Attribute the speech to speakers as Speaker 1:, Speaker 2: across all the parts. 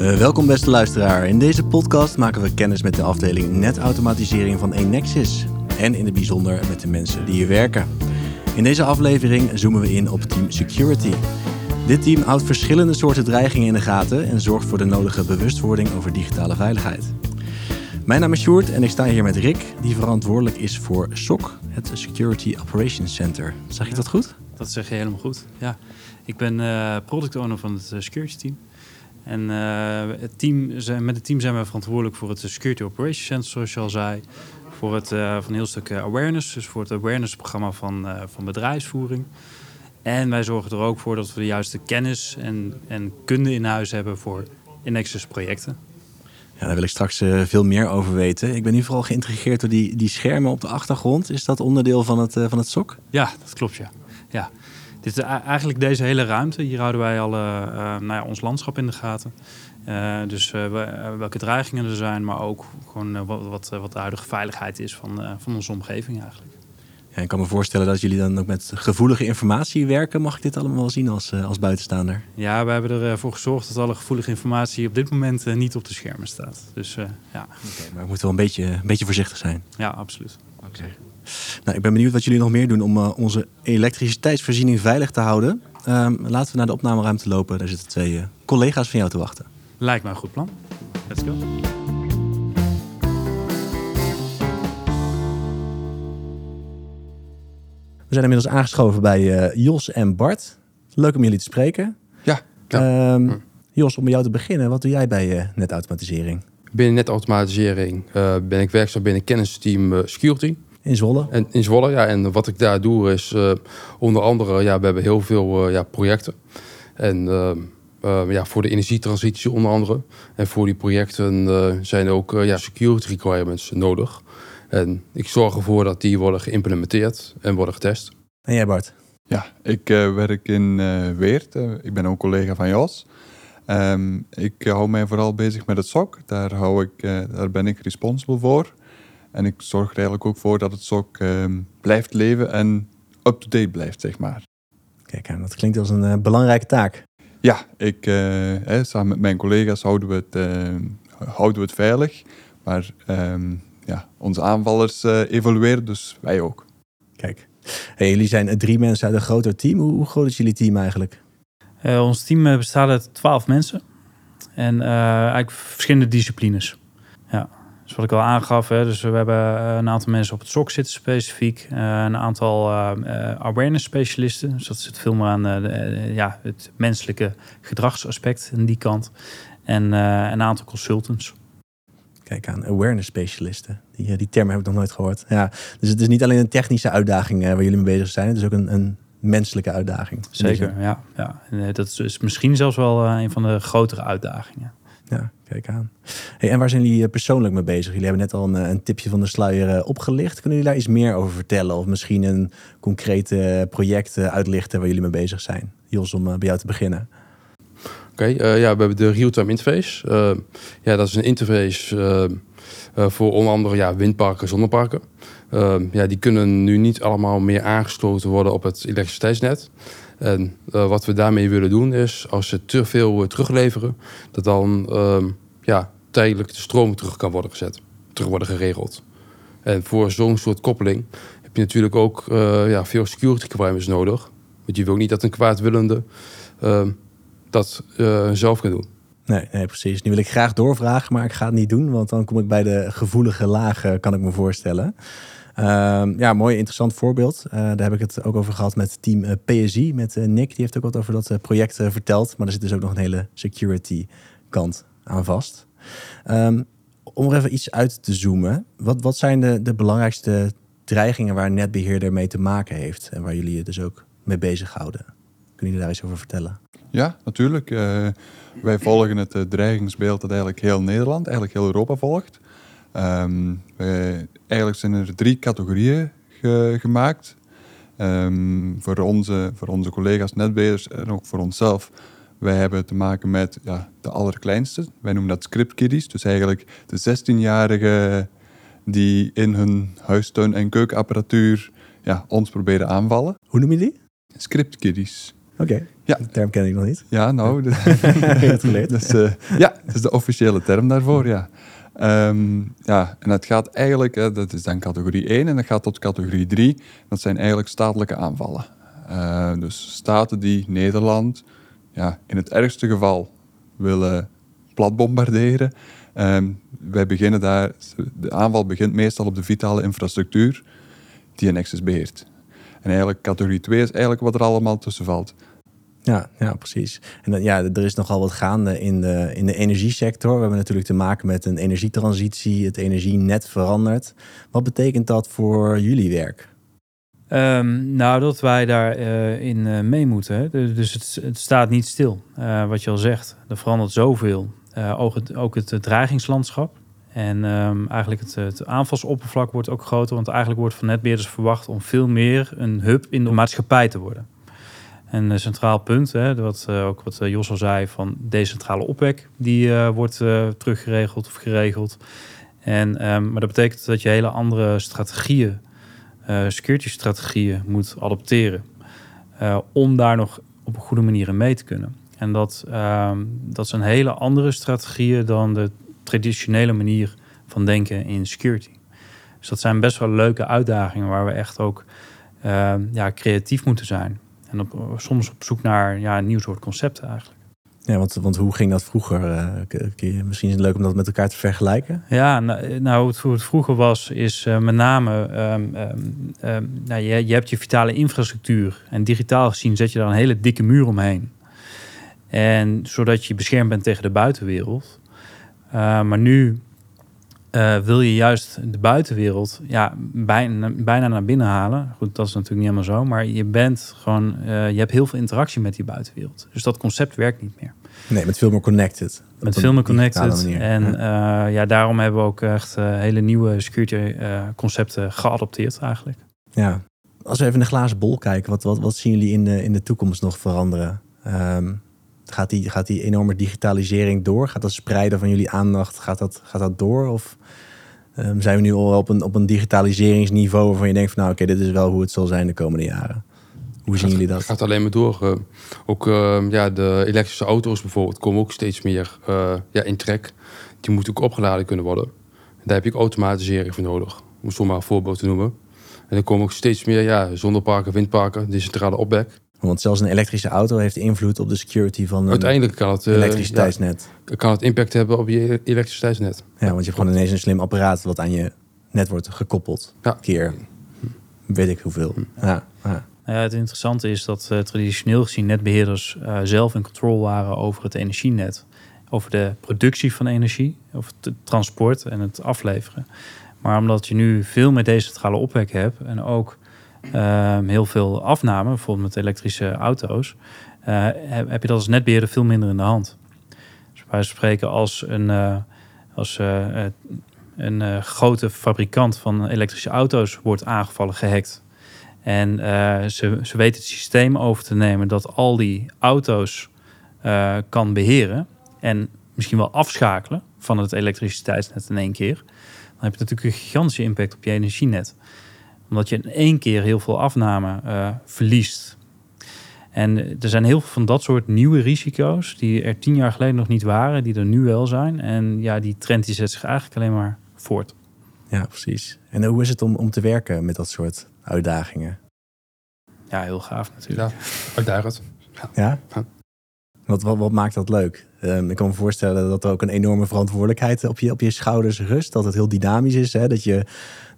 Speaker 1: Uh, welkom beste luisteraar. In deze podcast maken we kennis met de afdeling netautomatisering van Enexis. En in het bijzonder met de mensen die hier werken. In deze aflevering zoomen we in op Team Security. Dit team houdt verschillende soorten dreigingen in de gaten en zorgt voor de nodige bewustwording over digitale veiligheid. Mijn naam is Sjoerd en ik sta hier met Rick, die verantwoordelijk is voor SOC, het Security Operations Center. Zeg ik dat goed?
Speaker 2: Dat zeg je helemaal goed, ja. Ik ben uh, product owner van het uh, security team. En uh, het team, met het team zijn we verantwoordelijk voor het Security Operations Center, zoals je al zei. Voor het van een heel stuk awareness, dus voor het awareness programma van, van bedrijfsvoering. En wij zorgen er ook voor dat we de juiste kennis en, en kunde in huis hebben voor Inexus projecten.
Speaker 1: Ja, daar wil ik straks veel meer over weten. Ik ben nu vooral geïntrigeerd door die, die schermen op de achtergrond. Is dat onderdeel van het, van het SOC?
Speaker 2: Ja, dat klopt ja. ja. Dit is eigenlijk deze hele ruimte. Hier houden wij al uh, nou ja, ons landschap in de gaten. dus welke dreigingen er zijn, maar ook gewoon wat, wat, wat, de huidige veiligheid is van, van onze omgeving eigenlijk.
Speaker 1: Ja, ik kan me voorstellen dat jullie dan ook met gevoelige informatie werken. Mag ik dit allemaal wel zien als, als buitenstaander?
Speaker 2: Ja, we hebben ervoor gezorgd dat alle gevoelige informatie op dit moment niet op de schermen staat. Dus ja.
Speaker 1: Oké, maar we moeten wel een beetje, een beetje voorzichtig zijn.
Speaker 2: Ja, absoluut.
Speaker 1: Oké. Nou, ik ben benieuwd wat jullie nog meer doen om uh, onze elektriciteitsvoorziening veilig te houden. Um, laten we naar de opnameruimte lopen. Daar zitten twee uh, collega's van jou te wachten.
Speaker 2: Lijkt me een goed plan. Let's go.
Speaker 1: We zijn inmiddels aangeschoven bij uh, Jos en Bart. Leuk om jullie te spreken.
Speaker 3: Ja. ja.
Speaker 1: Um, Jos, om bij jou te beginnen, wat doe jij bij netautomatisering?
Speaker 3: Binnen netautomatisering ben ik werkzaam binnen kennisteam Security.
Speaker 1: In Zwolle?
Speaker 3: En, in Zwolle, ja. En wat ik daar doe is uh, onder andere, ja, we hebben heel veel uh, ja, projecten. En uh, ja, voor de energietransitie onder andere. En voor die projecten zijn ook ja, security requirements nodig. En ik zorg ervoor dat die worden geïmplementeerd en worden getest.
Speaker 1: En jij Bart?
Speaker 4: Ja, ik werk in Weert. ik ben ook collega van Jos. Um, ik hou mij vooral bezig met het SOC. Daar, hou ik, daar ben ik responsible voor. En ik zorg er eigenlijk ook voor dat het SOC uh, blijft leven en up-to-date blijft, zeg maar.
Speaker 1: Kijk, dat klinkt als een uh, belangrijke taak.
Speaker 4: Ja, ik, uh, samen met mijn collega's houden we het, ehm, houden we het veilig. Maar um, ja, onze aanvallers eh, evolueren, dus wij ook.
Speaker 1: Kijk, hey, jullie zijn drie mensen uit een groter team. Hoe, hoe groot is jullie team eigenlijk?
Speaker 2: Ons team bestaat uit twaalf mensen. En eigenlijk verschillende disciplines. Ja. Dus wat ik al aangaf, hè, dus we hebben eh, een aantal mensen op het SOC zitten specifiek. Een aantal awareness specialisten. Dus dat zit veel meer aan de, ja, het menselijke gedragsaspect aan die kant. En een aantal consultants.
Speaker 1: Kijk aan, awareness specialisten. Die, die term heb ik nog nooit gehoord. Ja, dus het is niet alleen een technische uitdaging waar jullie mee bezig zijn. Het is ook een, een menselijke uitdaging.
Speaker 2: Zeker, ja. ja. En dat is misschien zelfs wel een van de grotere uitdagingen.
Speaker 1: Ja, kijk aan. Hey, en waar zijn jullie eh, persoonlijk mee bezig? Jullie hebben net al een, eh, een tipje van de sluier eh, opgelicht. Kunnen jullie daar iets meer over vertellen? Of misschien een concrete project uitlichten waar jullie mee bezig zijn? Jos, om bij jou te beginnen.
Speaker 3: Oké, okay, uh, ja, we hebben de real-time interface. Uh, ja, dat is een interface uh, voor onder andere ja, windparken, zonneparken. Ja, die kunnen nu niet allemaal meer aangesloten worden op het elektriciteitsnet. En uh, wat we daarmee willen doen is, als ze te veel uh, terugleveren, dat dan uh, ja, tijdelijk de stroom terug kan worden gezet, terug worden geregeld. En voor zo'n soort koppeling heb je natuurlijk ook uh, ja, veel security requirements nodig. Want je wil niet dat een kwaadwillende ehm, dat zelf kan doen.
Speaker 1: Nee, nee, precies. Nu wil ik graag doorvragen, maar ik ga het niet doen, want dan kom ik bij de gevoelige lagen, kan ik me voorstellen. Uh, ja, mooi interessant voorbeeld. Uh, daar heb ik het ook over gehad met team eh, PSI, met uh, Nick. Die heeft ook wat over dat project verteld. Maar er zit dus ook nog een hele security kant aan vast. Um, om er even iets uit te zoomen. Wat, wat zijn de, de belangrijkste dreigingen waar netbeheerder mee te maken heeft? En waar jullie je dus ook mee bezighouden? Kunnen jullie daar iets over vertellen?
Speaker 4: Ja, natuurlijk. wij volgen het dreigingsbeeld dat eigenlijk heel Nederland, eigenlijk heel Europa volgt. Um, eigenlijk zijn er drie categorieën gemaakt. Um, voor, onze, voor onze collega's netbeheerders en ook voor onszelf. Wij hebben te maken met ja, de allerkleinste. Wij noemen dat script kiddies. Dus eigenlijk de 16-jarigen die in hun huistuin- en keukenapparatuur ja, ons proberen aanvallen.
Speaker 1: Hoe noem je die?
Speaker 4: Script kiddies.
Speaker 1: Oké,
Speaker 4: Ja.
Speaker 1: die term ken ik nog niet.
Speaker 4: Ja, nou, de-
Speaker 1: je het geleerd?
Speaker 4: dat, is, eh, ja, dat is de officiële term daarvoor, ja. Ehm, ja, en het gaat eigenlijk, eh, dat is dan categorie 1 en dat gaat tot categorie 3. Dat zijn eigenlijk statelijke aanvallen. Eh, dus staten die Nederland ja, in het ergste geval willen plat bombarderen. Ehm, wij beginnen daar, de aanval begint meestal op de vitale infrastructuur die Nexus beheert. En eigenlijk categorie 2 is eigenlijk wat er allemaal tussen valt.
Speaker 1: Ja, ja, precies. En dan, ja, er is nogal wat gaande in de, in de energiesector. We hebben natuurlijk te maken met een energietransitie. Het energienet verandert. Wat betekent dat voor jullie werk?
Speaker 2: Ehm, nou, dat wij daarin in eh, mee moeten. Dus dus het, het staat niet stil, eh, wat je al zegt. Er verandert zoveel. Eh, ook, het, ook het dreigingslandschap. En ehm, eigenlijk het, het aanvalsoppervlak wordt ook groter. Want eigenlijk wordt van netbeheerders verwacht om veel meer een hub in de maatschappij te worden. En een centraal punt, hè, wat, eh, ook wat eh, Jos al zei, van decentrale opwek, die eh, wordt eh, teruggeregeld of geregeld. En, ehm, maar dat betekent dat je hele andere strategieën eh, security-strategieën moet adopteren. eh, om daar nog op een goede manier in mee te kunnen. En dat, ehm, dat zijn hele andere strategieën dan de traditionele manier van denken in security. Dus dat zijn best wel leuke uitdagingen waar we echt ook ehm, ja, creatief moeten zijn. En op, soms op zoek naar ja, een nieuw soort concepten eigenlijk.
Speaker 1: Ja, want, want hoe ging dat vroeger? Eh, misschien is het leuk om dat met elkaar te vergelijken.
Speaker 2: Ja, nou, nou hoe het, hoe het vroeger was, is eh, met name, ehm, ehm, ehm, nou, je, je hebt je vitale infrastructuur. En digitaal gezien zet je daar een hele dikke muur omheen. En zodat je beschermd bent tegen de buitenwereld. Uh, maar nu uh, wil je juist de buitenwereld ja, bijna, bijna naar binnen halen. Goed, dat is natuurlijk niet helemaal zo. Maar je bent gewoon, uh, je hebt heel veel interactie met die buitenwereld. Dus dat concept werkt niet meer.
Speaker 1: Nee, met veel meer connected.
Speaker 2: Met veel meer connected. En ja. Uh, ja. daarom hebben we ook echt hele nieuwe security concepten geadopteerd eigenlijk.
Speaker 1: Ja, als we even in de glazen bol kijken, wat, wat, wat zien jullie in de, in de toekomst nog veranderen? Um, gaat, die, gaat die enorme digitalisering door? Gaat dat spreiden van jullie aandacht, gaat dat, gaat dat door? Of um, zijn we nu al op een, op een digitaliseringsniveau waarvan je denkt van nou oké, okay, dit is wel hoe het zal zijn de komende jaren? Hoe zien
Speaker 3: gaat,
Speaker 1: jullie dat?
Speaker 3: Het gaat alleen maar door. Uh, ook uh, ja, de elektrische auto's bijvoorbeeld komen ook steeds meer uh, ja, in trek. Die moeten ook opgeladen kunnen worden. En daar heb je ook automatisering voor nodig. Om zomaar een voorbeeld te noemen. En er komen ook steeds meer ja, zonneparken, windparken, decentrale opwek.
Speaker 1: Want zelfs een elektrische auto heeft invloed op de security van een
Speaker 3: Uiteindelijk kan het,
Speaker 1: elektriciteitsnet.
Speaker 3: Ja, kan het impact hebben op je elektriciteitsnet.
Speaker 1: Ja, want je hebt gewoon ineens een slim apparaat wat aan je net wordt gekoppeld.
Speaker 3: Ja.
Speaker 1: Keer weet ik hoeveel. Ja, ja.
Speaker 2: Ja, het interessante is dat uh, traditioneel gezien netbeheerders uh, zelf in controle waren over het energienet. Over de productie van energie, over het transport en het afleveren. Maar omdat je nu veel meer decentrale opwek hebt en ook uh, heel veel afname, bijvoorbeeld met elektrische auto's, uh, heb je dat als netbeheerder veel minder in de hand. Dus wij spreken als een, uh, als, een grote fabrikant van elektrische auto's wordt aangevallen, gehackt. En ze, ze weten het systeem over te nemen dat al die auto's kan beheren en misschien wel afschakelen van het elektriciteitsnet in één keer. Dan heb je natuurlijk een gigantische impact op je energienet omdat je in één keer heel veel afname uh, verliest. En er zijn heel veel van dat soort nieuwe risico's die er tien jaar geleden nog niet waren, die er nu wel zijn. En ja, die trend die zet zich eigenlijk alleen maar voort.
Speaker 1: Ja, precies. En hoe is het om, om te werken met dat soort uitdagingen?
Speaker 2: Ja, heel gaaf natuurlijk.
Speaker 3: Ja, uitdagend.
Speaker 1: Ja? ja? Wat, wat, maakt dat leuk? Um, ik kan me voorstellen dat er ook een enorme verantwoordelijkheid op je, op je schouders rust. Dat het heel dynamisch is. Hè? Dat je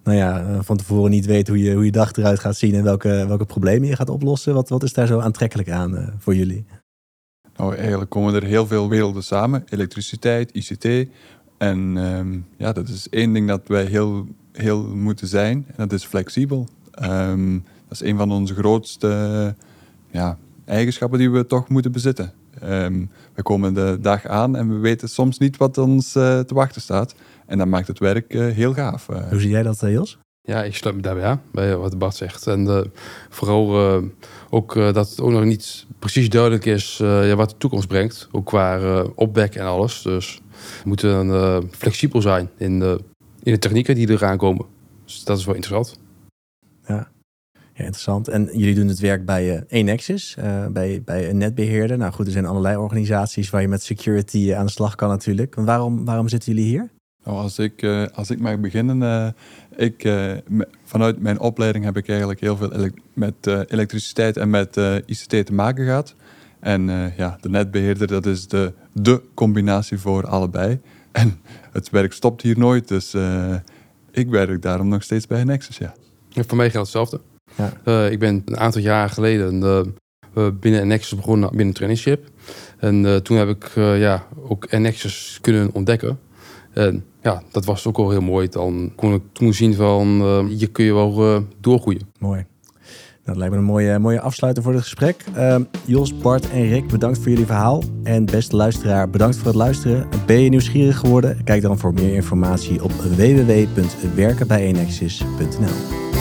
Speaker 1: nou ja, van tevoren niet weet hoe je, hoe je dag eruit gaat zien en welke, welke problemen je gaat oplossen. Wat, wat is daar zo aantrekkelijk aan uh, voor jullie?
Speaker 4: Nou, eigenlijk komen er heel veel werelden samen. Elektriciteit, ICT. En um, ja, dat is één ding dat wij heel, heel moeten zijn. En dat is flexibel. Um, dat is een van onze grootste ja, eigenschappen die we toch moeten bezitten. Um, we komen de dag aan en we weten soms niet wat ons uh, te wachten staat. En dat maakt het werk uh, heel gaaf. Uh.
Speaker 1: Hoe zie jij dat, Jos?
Speaker 3: Ja, ik sluit me daarbij aan, bij wat Bart zegt. En vooral ook dat het ook nog niet precies duidelijk is ja, wat de toekomst brengt. Ook qua opwek en alles. Dus we moeten flexibel zijn in de, in de technieken die eraan komen. Dus dat is wel interessant.
Speaker 1: Ja. Ja, interessant. En jullie doen het werk bij uh, Enexis, uh, bij, bij een netbeheerder. Nou goed, er zijn allerlei organisaties waar je met security aan de slag kan natuurlijk. Waarom, waarom zitten jullie hier?
Speaker 4: Nou, als, ik, uh, als ik mag beginnen, ik, vanuit mijn opleiding heb ik eigenlijk heel veel met elektriciteit en met ICT te maken gehad. En ja, de netbeheerder, dat is de, de combinatie voor allebei. En het werk stopt hier nooit, dus ik werk daarom nog steeds bij Nexus, ja.
Speaker 3: En voor mij geldt hetzelfde. Ja. Uh, ik ben een aantal jaar geleden uh, binnen Nexus begonnen binnen trainingsship. En uh, toen heb ik ja, ook Nexus kunnen ontdekken. En ja, dat was ook al heel mooi. Dan kon ik toen zien van, je kun je wel doorgroeien.
Speaker 1: Mooi. Dat lijkt me een mooie, mooie afsluiter voor het gesprek. Uh, Jos, Bart en Rick, bedankt voor jullie verhaal. En beste luisteraar, bedankt voor het luisteren. Ben je nieuwsgierig geworden? Kijk dan voor meer informatie op www.werkenbijenexis.nl